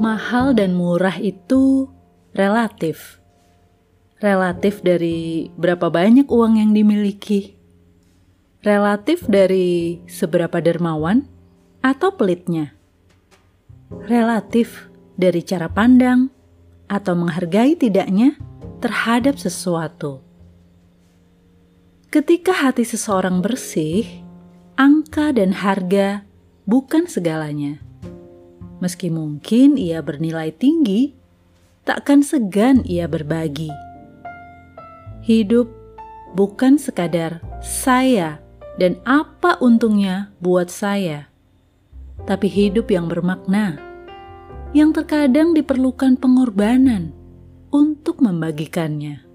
Mahal dan murah itu relatif. Relatif dari berapa banyak uang yang dimiliki. Relatif dari seberapa dermawan atau pelitnya. Relatif dari cara pandang atau menghargai tidaknya terhadap sesuatu. Ketika hati seseorang bersih, angka dan harga bukan segalanya. Meski mungkin ia bernilai tinggi, takkan segan ia berbagi. Hidup bukan sekadar saya dan apa untungnya buat saya, tapi hidup yang bermakna, yang terkadang diperlukan pengorbanan untuk membagikannya.